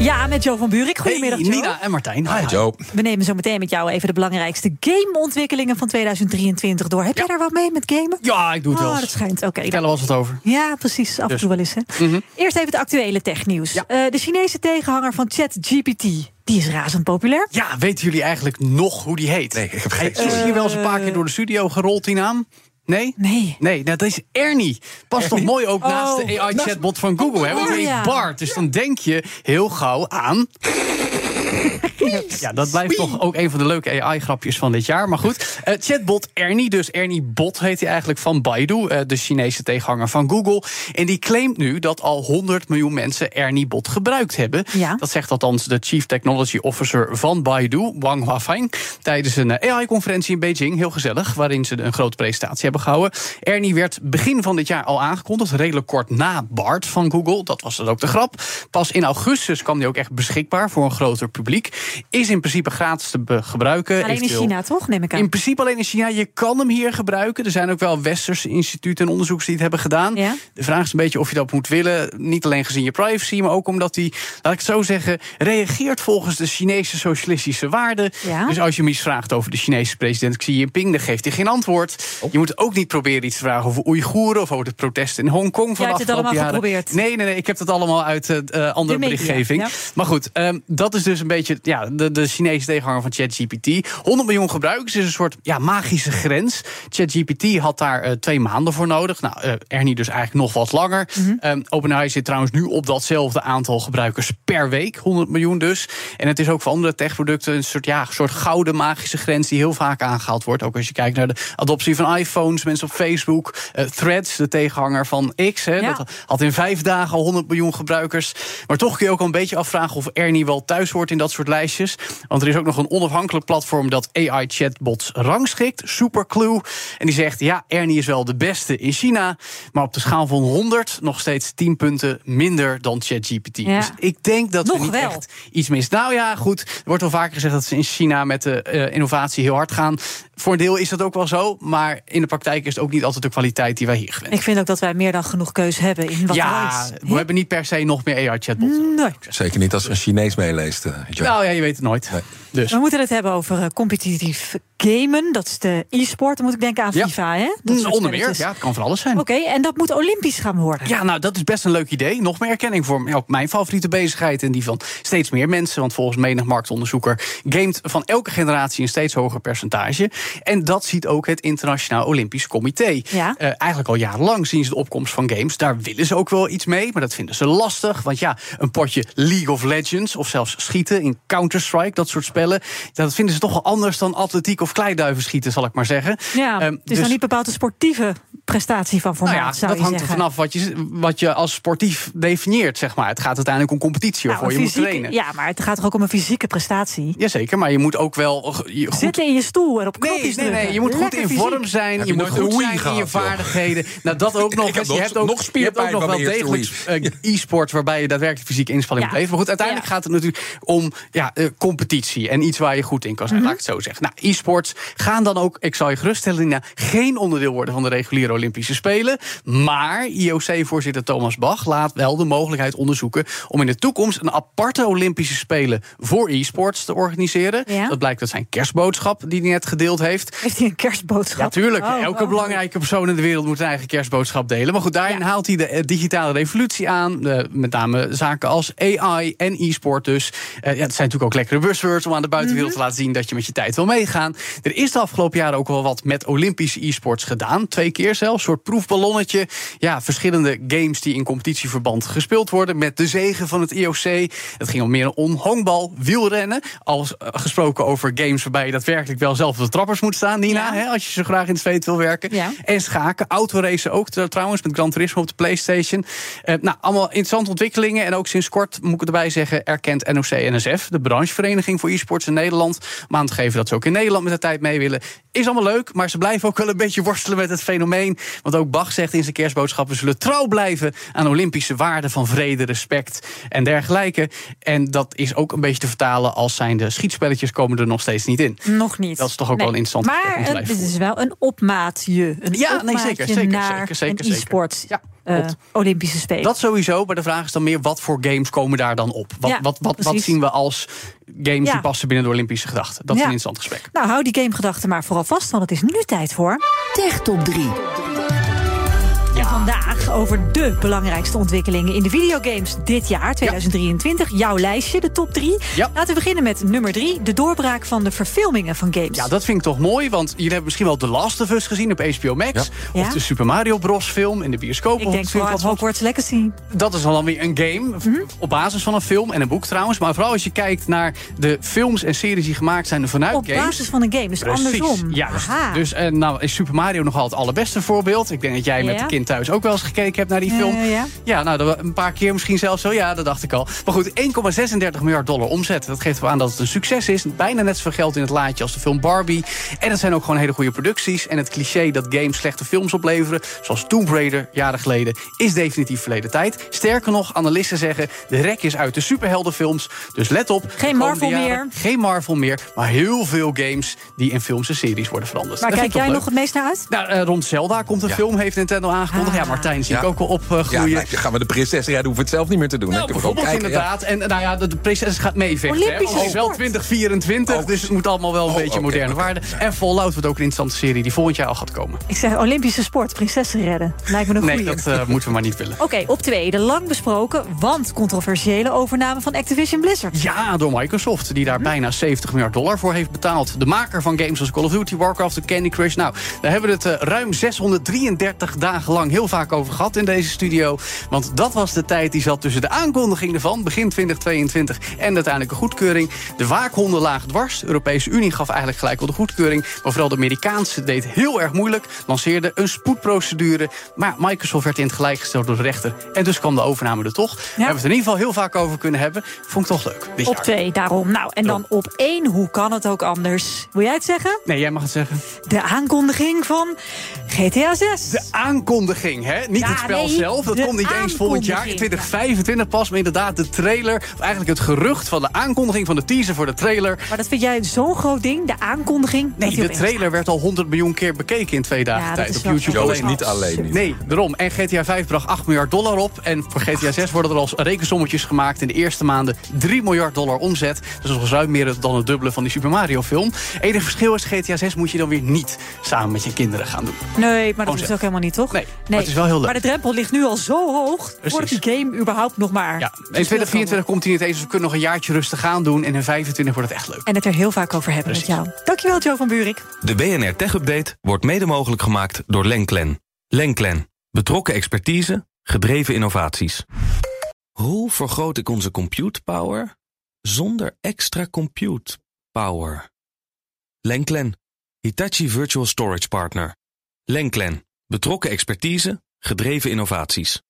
Ja, met Jo van Buurik. Goedemiddag, hey. Nina en Martijn. Hi, hi. Joe. We nemen zo meteen met jou even de belangrijkste gameontwikkelingen van 2023 door. Heb jij daar wat mee met gamen? Ja, ik doe het wel Oh, eens. dat schijnt. Oké. Vertel er wel eens wat over. Ja, precies. Af en Dus. toe wel eens. Hè. Eerst even het actuele technieuws. Ja. Eh, de Chinese tegenhanger van ChatGPT. Die is razend populair. Ja, weten jullie eigenlijk nog hoe die heet? Nee, ik heb geen is hier wel eens een paar keer door de studio gerold, die naam? Nee? Nee. Nee, nou, dat is Ernie. Past toch mooi ook naast Oh. de AI-chatbot van Google. Hè? Want die Oh, heet. Bart. Dus dan denk je heel gauw aan... Ja, dat blijft toch ook een van de leuke AI-grapjes van dit jaar. Maar goed, eh, chatbot Ernie, dus Ernie Bot heet hij eigenlijk van Baidu, eh, de Chinese tegenhanger van Google. En die claimt nu dat al 100 miljoen mensen Ernie Bot gebruikt hebben. Ja. Dat zegt althans de Chief Technology Officer van Baidu, Wang Huafeng, tijdens een eh, AI-conferentie in Beijing. Heel gezellig, waarin ze een grote presentatie hebben gehouden. Ernie werd begin van dit jaar al aangekondigd, redelijk kort na Bart van Google. Dat was dan ook de grap. Pas in augustus kwam die ook echt beschikbaar voor een groter publiek. Is in principe gratis te gebruiken. Alleen in China, toch? Neem ik aan. in principe alleen in China. Je kan hem hier gebruiken. Er zijn ook wel westerse instituten en onderzoekers die het hebben gedaan. Ja. De vraag is een beetje of je dat moet willen. Niet alleen gezien je privacy, maar ook omdat hij, laat ik het zo zeggen, reageert volgens de Chinese socialistische waarden. Ja. Dus als je hem iets vraagt over de Chinese president Xi Jinping, dan geeft hij geen antwoord. Oh. Je moet ook niet proberen iets te vragen over Oeigoeren of over de protesten in Hongkong van het afgelopen allemaal jaren. geprobeerd. Nee, nee, nee, ik heb dat allemaal uit uh, andere berichtgeving. ja. Maar goed, ehm, dat is dus een beetje ja, de, de Chinese tegenhanger van ChatGPT. 100 miljoen gebruikers is een soort ja, magische grens. ChatGPT had daar eh, twee maanden voor nodig. Nou, eh, Ernie dus eigenlijk nog wat langer. Mhm. Ehm, OpenAI zit trouwens nu op datzelfde aantal gebruikers per week. 100 miljoen dus. En het is ook voor andere techproducten een soort, ja, soort gouden magische grens... die heel vaak aangehaald wordt. Ook als je kijkt naar de adoptie van iPhones, mensen op Facebook. eh, Threads, de tegenhanger van X. Hè, Ja. Dat had in vijf dagen al 100 miljoen gebruikers. Maar toch kun je ook al een beetje afvragen of Ernie wel thuis hoort in dat soort lijstjes. Want er is ook nog een onafhankelijk platform dat AI-chatbots rangschikt, Superclue. En die zegt, ja, Ernie is wel de beste in China. Maar op de schaal van 100 nog steeds 10 punten minder dan ChatGPT. Ja. Dus ik denk dat Nog er niet wel. echt iets mis. Nou ja, goed. Er wordt wel vaker gezegd dat ze in China met de eh, innovatie heel hard gaan. Voor een deel is dat ook wel zo. Maar in de praktijk is het ook niet altijd de kwaliteit die wij hier gewend Ik vind ook dat wij meer dan genoeg keuze hebben in wat ja, er is. we hebben niet per se nog meer AI-chatbots. Nee. Zeker niet als er een Chinees meeleest. Nou ja, je weet het nooit. Nee. Dus. We moeten het hebben over eh, competitief gamen. Dat is de e-sport. Dan moet ik denken aan Ja. FIFA, hè? Dat Mm, soort Onder meer, ja, het kan van alles zijn. Oké, en dat moet olympisch gaan worden. Ja, nou, dat is best een leuk idee. Nog meer erkenning voor ja, ook mijn favoriete bezigheid... en die van steeds meer mensen. Want volgens menig marktonderzoeker... gamet van elke generatie een steeds hoger percentage. En dat ziet ook het Internationaal Olympisch Comité. Ja. Eh, eigenlijk al jarenlang zien ze de opkomst van games. Daar willen ze ook wel iets mee, maar dat vinden ze lastig. Want ja, een potje League of Legends... of zelfs schieten in Counter-Strike, dat soort spellen... dat vinden ze toch wel anders dan atletiek of kleiduiven schieten, zal ik maar zeggen. Ja, Ehm, het is dus- dan niet bepaald een sportieve prestatie van formaat, nou ja, zou dat je hangt er vanaf wat je, wat je als sportief definieert, zeg maar. Het gaat uiteindelijk om competitie, Nou, je moet trainen. Ja, maar het gaat toch ook om een fysieke prestatie? Jazeker, maar je moet ook wel eh, je goed... Zitten in je stoel en op Nee, knopjes nee, nee, drukken. je moet goed Lekker in fysiek. vorm zijn. Je je moet goed zijn in je joh? vaardigheden. Nou, dat ook nog. Je hebt ook, nog je hebt ook nog wel degelijk eh, e-sport... waarbij je daadwerkelijk fysieke inspanning Ja. moet leveren. Maar goed, uiteindelijk Ja. gaat het natuurlijk om ja, eh, competitie. En iets waar je goed in kan Mhm. zijn, laat ik het zo zeggen. Nou, e-sports gaan dan ook, ik zal je geruststellen... Geen onderdeel worden van de reguliere Olympische Spelen. Maar IOC-voorzitter Thomas Bach laat wel de mogelijkheid onderzoeken... om in de toekomst een aparte Olympische Spelen voor e-sports te organiseren. Ja. Dat blijkt uit zijn kerstboodschap die hij net gedeeld heeft. Heeft hij een kerstboodschap? Ja, tuurlijk. Oh, Elke oh. belangrijke persoon in de wereld moet een eigen kerstboodschap delen. Maar goed, daarin Ja. haalt hij de eh, digitale revolutie aan. De, met name zaken als AI en e-sport dus. Eh, ja, het zijn natuurlijk ook lekkere buzzwords om aan de buitenwereld Mhm. te laten zien dat je met je tijd wil meegaan. Er is de afgelopen jaren ook wel wat met Olympische e-sports gedaan. Twee keer zelfs. Een soort proefballonnetje. Ja, verschillende games die in competitieverband gespeeld worden. Met de zegen van het IOC. Het ging om meer om honkbal, wielrennen. Al eh, gesproken over games waarbij je daadwerkelijk wel zelf op de trappers moet staan, Nina. Ja. Hè, als je zo graag in het zweet wil werken. Ja. En schaken, autoracen ook tr- trouwens, met Gran Turismo op de PlayStation. Eh, nou, allemaal interessante ontwikkelingen. En ook sinds kort, moet ik erbij zeggen, erkent NOC-NSF, de branchevereniging voor e-sports in Nederland, om aan te geven dat ze ook in Nederland met de tijd mee willen. Is allemaal leuk, maar ze blijven ook wel een beetje worstelen met het fenomeen zijn. Want ook Bach zegt in zijn kerstboodschap: we zullen trouw blijven aan Olympische waarden van vrede, respect en dergelijke. En dat is ook een beetje te vertalen als zijnde schietspelletjes komen er nog steeds niet in. Nog niet. Dat is toch ook wel een interessant Maar dit is wel een opmaatje. Een Ja, nee, opmaatje zeker, zeker, naar zeker, zeker. e-sport. Ja, eh. Olympische Spelen. Dat sowieso, maar de vraag is dan meer wat voor games komen daar dan op? Wat, Ja, wat, wat, zien we als games Ja. die passen binnen de Olympische gedachten? Dat is Ja. een interessant gesprek. Nou, hou die gamegedachten maar vooral vast, want het is nu tijd voor. Tech Top 3. En vandaag over de belangrijkste ontwikkelingen in de videogames dit jaar, 2023. Jouw lijstje, de top 3. Ja. Laten we beginnen met nummer 3, de doorbraak van de verfilmingen van games. Ja, dat vind ik toch mooi, want jullie hebben misschien wel The Last of Us gezien op HBO Max. Ja. Of Ja. de Super Mario Bros. film in de bioscoop. Ik denk vooral Hogwarts Legacy. Dat is dan weer een game, Mhm. op basis van een film en een boek trouwens. Maar vooral als je kijkt naar de films en series die gemaakt zijn vanuit Op games. basis van een game, dus Precies. andersom. Ja, dus, dus nou is Super Mario nogal het allerbeste voorbeeld. Ik denk dat jij met het kind thuis ook wel eens gekeken hebt naar die film. Ja. Ja, nou, dat- een paar keer misschien zelfs zo. Ja, dat dacht ik al. Maar goed, 1,36 miljard dollar omzet. Dat geeft wel aan dat het een succes is. Bijna net zoveel geld in het laadje als de film Barbie. En het zijn ook gewoon hele goede producties. En het cliché dat games slechte films opleveren... zoals Tomb Raider jaren geleden, is definitief verleden tijd. Sterker nog, analisten zeggen... de rek is uit de superheldenfilms. Dus let op. komende Marvel jaren meer. Geen Marvel meer, maar heel veel games... die in films en series worden veranderd. Maar Dat kijk jij nog het meest naar uit? Nou, eh, rond Zelda komt een Ja. film, heeft Nintendo aangekondigd. Ah. Ja, Martijn zie ik ook al opgroeien. Ja, dan gaan we de prinses redden, hoeven we het zelf niet meer te doen. Nou, bijvoorbeeld kijken, inderdaad. En nou ja, de, de prinses gaat meevechten. hè, Olympische het is wel sport. 2024, Oh, dus het moet allemaal wel een oh, beetje moderne waarden. En Fallout wordt ook een interessante serie die volgend jaar al gaat komen. Ik zeg Olympische sport, prinsessen redden. Lijkt me een Nee, goeie. dat eh, moeten we maar niet willen. Oké, op twee, de lang besproken, want controversiële overname van Activision Blizzard. Ja, door Microsoft, die Hm? daar bijna 70 miljard dollar voor heeft betaald. De maker van games als Call of Duty, Warcraft en Candy Crush. Nou, daar hebben we het eh, ruim 633 dagen lang heel vaak over gehad in deze studio. Want dat was de tijd die zat tussen de aankondiging ervan, begin 2022, en de uiteindelijke goedkeuring. De waakhonden lagen dwars. De Europese Unie gaf eigenlijk gelijk wel de goedkeuring. Maar vooral de Amerikaanse deed heel erg moeilijk. Lanceerde een spoedprocedure. Maar Microsoft werd in het gelijk gesteld door de rechter. En dus kwam de overname er toch. We hebben het in ieder geval heel vaak over kunnen hebben. Vond ik toch leuk. dit Op jaar. twee, daarom. Nou, en dan op één, hoe kan het ook anders? Wil jij het zeggen? Nee, jij mag het zeggen. De aankondiging van GTA 6. De aankondiging, hè? Niet Ja, het spel nee, zelf. Dat komt niet eens volgend jaar. In aankondiging. 2025 pas. Maar inderdaad, de trailer. Of eigenlijk het gerucht van de aankondiging van de teaser voor de trailer. Maar dat vind jij zo'n groot ding, de aankondiging? Nee, de trailer werd al 100 miljoen keer bekeken in twee dagen Ja, tijd op YouTube echt Joe is alleen. niet alleen. Niet. Nee, daarom. En GTA 5 bracht 8 miljard dollar op. En voor GTA 6 worden er al rekensommetjes gemaakt in de eerste maanden 3 miljard dollar omzet. Dus dat is ruim meer dan het dubbele van die Super Mario film. Enige verschil is, GTA 6 moet je dan weer niet samen met je kinderen gaan doen. Nee, maar dat is ook helemaal niet, toch? Nee, maar het is wel heel leuk. Maar de drempel ligt nu al zo hoog... voordat die game überhaupt nog maar... Ja, in gespeeld kan 2024 komt hij niet eens. Dus we kunnen nog een jaartje rustig gaan doen. En in 2025 wordt het echt leuk. En het er heel vaak over hebben Precies. met jou. Dankjewel, Joe van Buurik. De BNR Tech Update wordt mede mogelijk gemaakt door Lenklen. Lenklen. Betrokken expertise, gedreven innovaties. Hoe vergroot ik onze compute power zonder extra compute power? Lenklen. Hitachi Virtual Storage Partner. Lenklen. Betrokken expertise, gedreven innovaties.